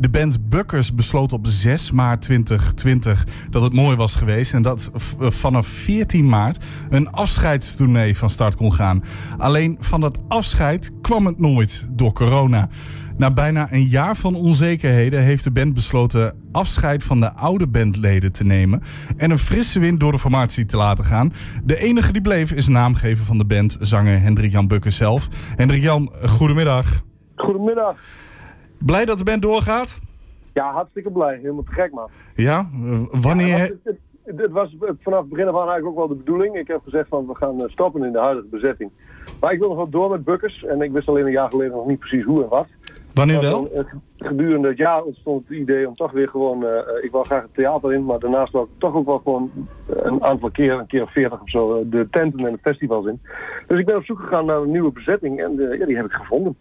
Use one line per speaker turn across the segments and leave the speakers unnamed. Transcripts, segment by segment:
De band Bukkers besloot op 6 maart 2020 dat het mooi was geweest. En dat vanaf 14 maart een afscheidstournee van start kon gaan. Alleen van dat afscheid kwam het nooit door corona. Na bijna een jaar van onzekerheden heeft de band besloten afscheid van de oude bandleden te nemen en een frisse wind door de formatie te laten gaan. De enige die bleef is naamgever van de band, zanger Hendrik Jan Bukker zelf. Hendrik Jan, goedemiddag.
Goedemiddag.
Blij dat de band doorgaat?
Ja, hartstikke blij. Helemaal te gek, man.
Ja? Wanneer...
Ja, het, het, was vanaf het begin af aan eigenlijk ook wel de bedoeling. Ik heb gezegd van we gaan eh, stoppen in de huidige bezetting. Maar ik wil nog wel door met Bukkers. En ik wist alleen een jaar geleden nog niet precies hoe en wat.
Wanneer wel?
Gedurende het jaar ontstond het idee om toch weer gewoon... Uh, ik wil graag het theater in, maar daarnaast wil ik toch ook wel gewoon een aantal keer, een keer of veertig of zo, de tenten en de festivals in. Dus ik ben op zoek gegaan naar een nieuwe bezetting en uh, ja, die heb ik gevonden.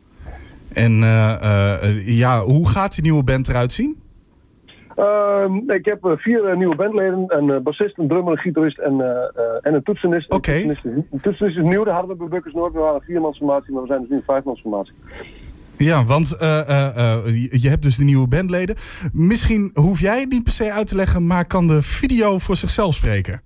En uh, ja, hoe gaat die nieuwe band eruit zien?
Uh, ik heb vier nieuwe bandleden. Een bassist, een drummer, een gitarist en, en een toetsenist.
Oké. Okay.
Een toetsenist is nieuw, daar hadden we bij Bukkers Noord. We waren een viermansformatie, maar we zijn dus nu een vijfmansformatie.
Ja, want je hebt dus de nieuwe bandleden. Misschien hoef jij het niet per se uit te leggen, maar kan de video voor zichzelf spreken?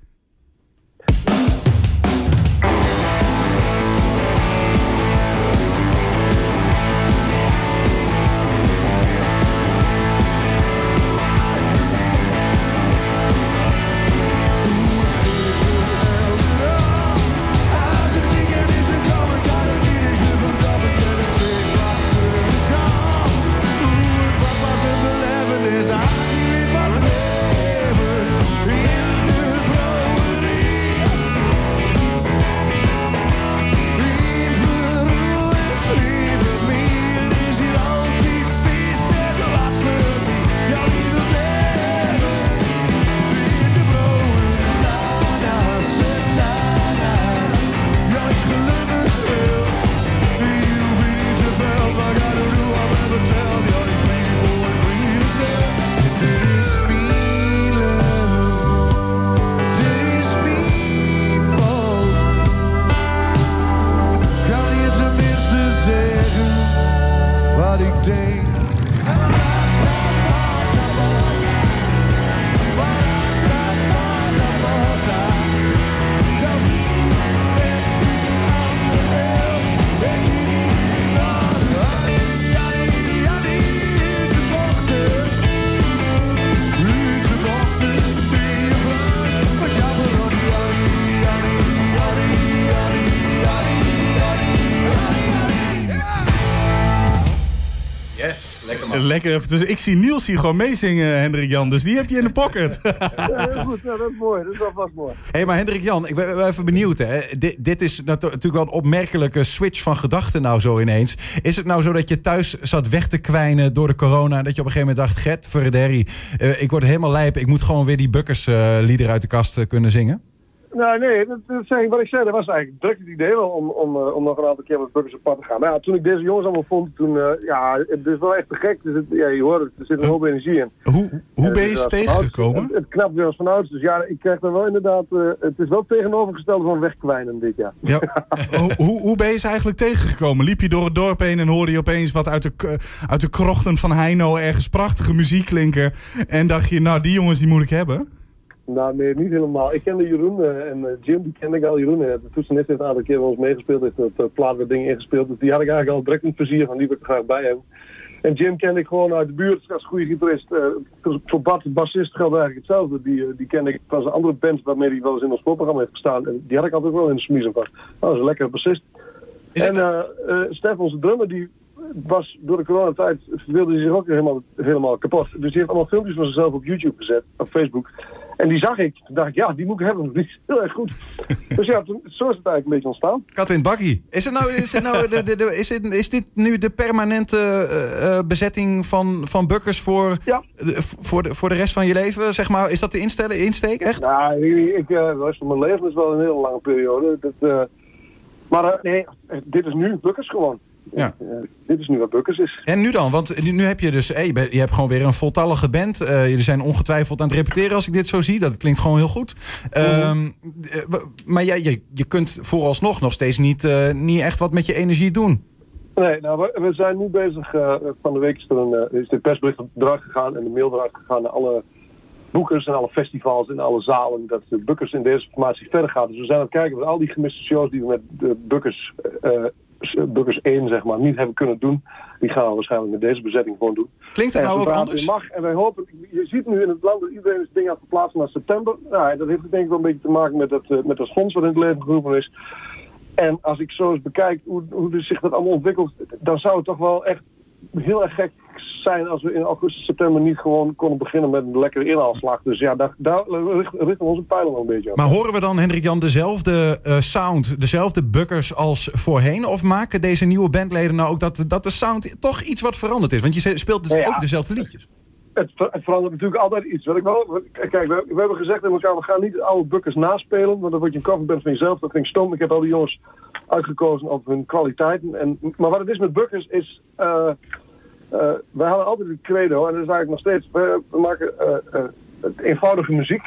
Lekker. Dus ik zie Niels hier gewoon meezingen, Hendrik Jan. Dus die heb je in de pocket.
Ja, heel goed. Ja, dat is mooi. Dat is alvast mooi. Hé,
hey, maar Hendrik Jan, ik ben even benieuwd. Hè. Dit, dit is natuurlijk wel een opmerkelijke switch van gedachten nou zo ineens. Is het nou zo dat je thuis zat weg te kwijnen door de corona... en dat je op een gegeven moment dacht, Gert, verderrie, uh, ik word helemaal lijp. Ik moet gewoon weer die Bukkers uh, lieder uit de kast uh, kunnen zingen?
Nou, nee, dat, dat wat ik zei, dat was eigenlijk direct het idee wel om, om, uh, om nog een aantal keer met Buggers op pad te gaan. Maar ja, toen ik deze jongens allemaal vond, toen, uh, ja, het is wel echt te gek. Dus het, ja, je hoort het, er zit een hoop energie in.
Hoe, hoe ben je eens tegengekomen?
Het, het knapt weer als van ouds. Dus ja, ik krijg er wel inderdaad, uh, het is wel tegenovergestelde van wegkwijnen dit jaar.
Ja. hoe, hoe ben je ze eigenlijk tegengekomen? Liep je door het dorp heen en hoorde je opeens wat uit de, uit de krochten van Heino ergens prachtige muziek klinken. En dacht je, nou, die jongens die moet ik hebben?
Nou, nee, niet helemaal. Ik kende Jeroen uh, en uh, Jim, die kende ik al. Jeroen uh, de toetsenist heeft een aantal keer bij ons meegespeeld, heeft het uh, plaat dingen ingespeeld. Dus die had ik eigenlijk al direct een plezier van, die wil ik graag bij hebben. En Jim kende ik gewoon uit de buurt als goede gitarist. voor Bart, de bassist, geldt eigenlijk hetzelfde. Die, die kende ik van een andere band waarmee hij wel eens in ons voorprogramma heeft gestaan. En die had ik altijd wel in de smiezen van. Nou, dat is een lekkere bassist. en Stef, onze drummer, die was door de coronatijd wilde hij zich ook helemaal, helemaal kapot. Dus die heeft allemaal filmpjes van zichzelf op YouTube gezet, op Facebook. En die zag ik. Toen dacht ik, ja, die moet ik hebben. Die is heel erg goed. dus ja, toen, zo is het eigenlijk een beetje ontstaan.
Kat in het bakkie. Is, het nou, is, het nou de, de, de, is, het, is dit nu de permanente uh, bezetting van, van Bukkers voor,
ja.
voor, de, voor de rest van je leven? Zeg maar, is dat de instellen, insteek, echt?
Nou, ik, ik, de rest van mijn leven is wel een hele lange periode. Dat, uh, maar nee, dit is nu Bukkers gewoon. Ja. Uh, dit is nu wat Bukkers is.
En nu dan? Want nu heb je dus, hey, je hebt gewoon weer een voltallige band. Uh, jullie zijn ongetwijfeld aan het repeteren als ik dit zo zie. Dat klinkt gewoon heel goed. Uh, maar ja, je, je kunt vooralsnog nog steeds niet, niet echt wat met je energie doen.
Nee, nou, we, we zijn nu bezig. eh, van de week is er een, eh, is de persbericht eruit gegaan en de mail eruit gegaan naar alle boekers en alle festivals en alle zalen. Dat de Bukkers in deze formatie verder gaat. Dus we zijn aan het kijken met al die gemiste shows die we met de Bukkers, eh, Bukkers 1 zeg maar, niet hebben kunnen doen. Die gaan we waarschijnlijk met deze bezetting gewoon doen.
Klinkt het nou ook anders?
mag. En wij hopen, je ziet nu in het land dat iedereen is dingen aan het verplaatsen naar september. Nou, dat heeft denk ik wel een beetje te maken met dat, eh, met dat fonds wat in het leven geroepen is. En als ik zo eens bekijk hoe, hoe zich dat allemaal ontwikkelt, dan zou het toch wel echt heel erg gek zijn als we in augustus, september niet gewoon konden beginnen met een lekkere inhaalslag. Dus ja, daar, daar richten we onze pijlen wel een beetje op.
Maar horen we dan, Hendrik Jan, dezelfde eh, sound, dezelfde bukkers als voorheen? Of maken deze nieuwe bandleden nou ook dat, dat de sound toch iets wat veranderd is? Want je speelt dus
Ja.
ook dezelfde liedjes.
Het, ver- het verandert natuurlijk altijd iets. Wat ik wel, kijk, we, hebben gezegd tegen elkaar, we gaan niet de oude bukkers naspelen, want dan word je een coverband van jezelf. Dat ik stom. Ik heb al die jongens uitgekozen op hun kwaliteiten. En, maar wat het is met bukkers is, eh, eh, wij hadden altijd het credo, en dat is eigenlijk nog steeds, we, we maken eh, eenvoudige muziek,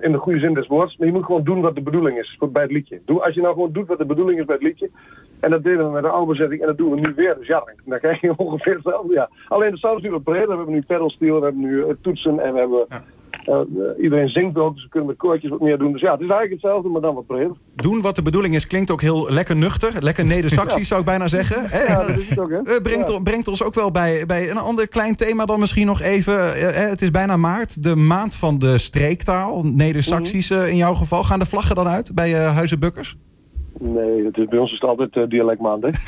in de goede zin des woords, maar je moet gewoon doen wat de bedoeling is bij het liedje. Doe, als je nou gewoon doet wat de bedoeling is bij het liedje, en dat deden we met de oude en dat doen we nu weer. Dus ja, dan, krijg je ongeveer hetzelfde. Ja. Alleen de sound is nu wat breder. We hebben nu pedalsteel, we hebben nu eh, toetsen en we hebben... iedereen zingt ook, dus we kunnen met koortjes wat meer doen. Dus ja, het is eigenlijk hetzelfde, maar dan wat breder.
Doen wat de bedoeling is klinkt ook heel lekker nuchter. Lekker neder-saxisch zou ik bijna zeggen.
Ja, dat is het ook, hè?
Eh, brengt,
Ja.
brengt ons ook wel bij, bij een ander klein thema dan misschien nog even. Eh, eh, het is bijna maart, de maand van de streektaal. Neder-saxisch
Mhm.
eh, in jouw geval. Gaan de vlaggen dan uit bij eh Huizen Bukkers?
Nee, is, bij ons is het altijd eh, dialectmaand, hè?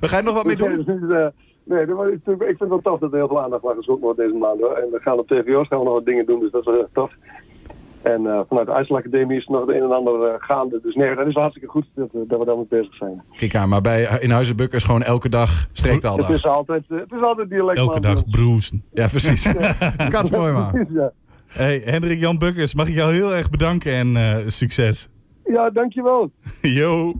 We gaan er nog wat mee doen.
Eh, nee, dat was- ik vind het wel tof dat er heel veel aandacht aan gezocht wordt deze maand. Hoor. En we gaan op TVO's gaan we nog wat dingen doen, dus dat is heel erg tof. En eh, vanuit de IJsselacademie is nog het een en ander eh, gaande. Dus nee, dat is hartstikke goed dat, we- dat we daarmee bezig zijn.
Kijk aan, maar bij, in Huizen Bukkers gewoon elke dag
Het
streektaaldag.
is altijd, eh, het is altijd dialectmaand.
Elke dag broesen.
Ja, precies. Kats mooi man.
Ja.
Hey, Hendrik Jan Bukkers, mag ik jou heel erg bedanken en eh, succes.
ja, dankjewel.
Yo.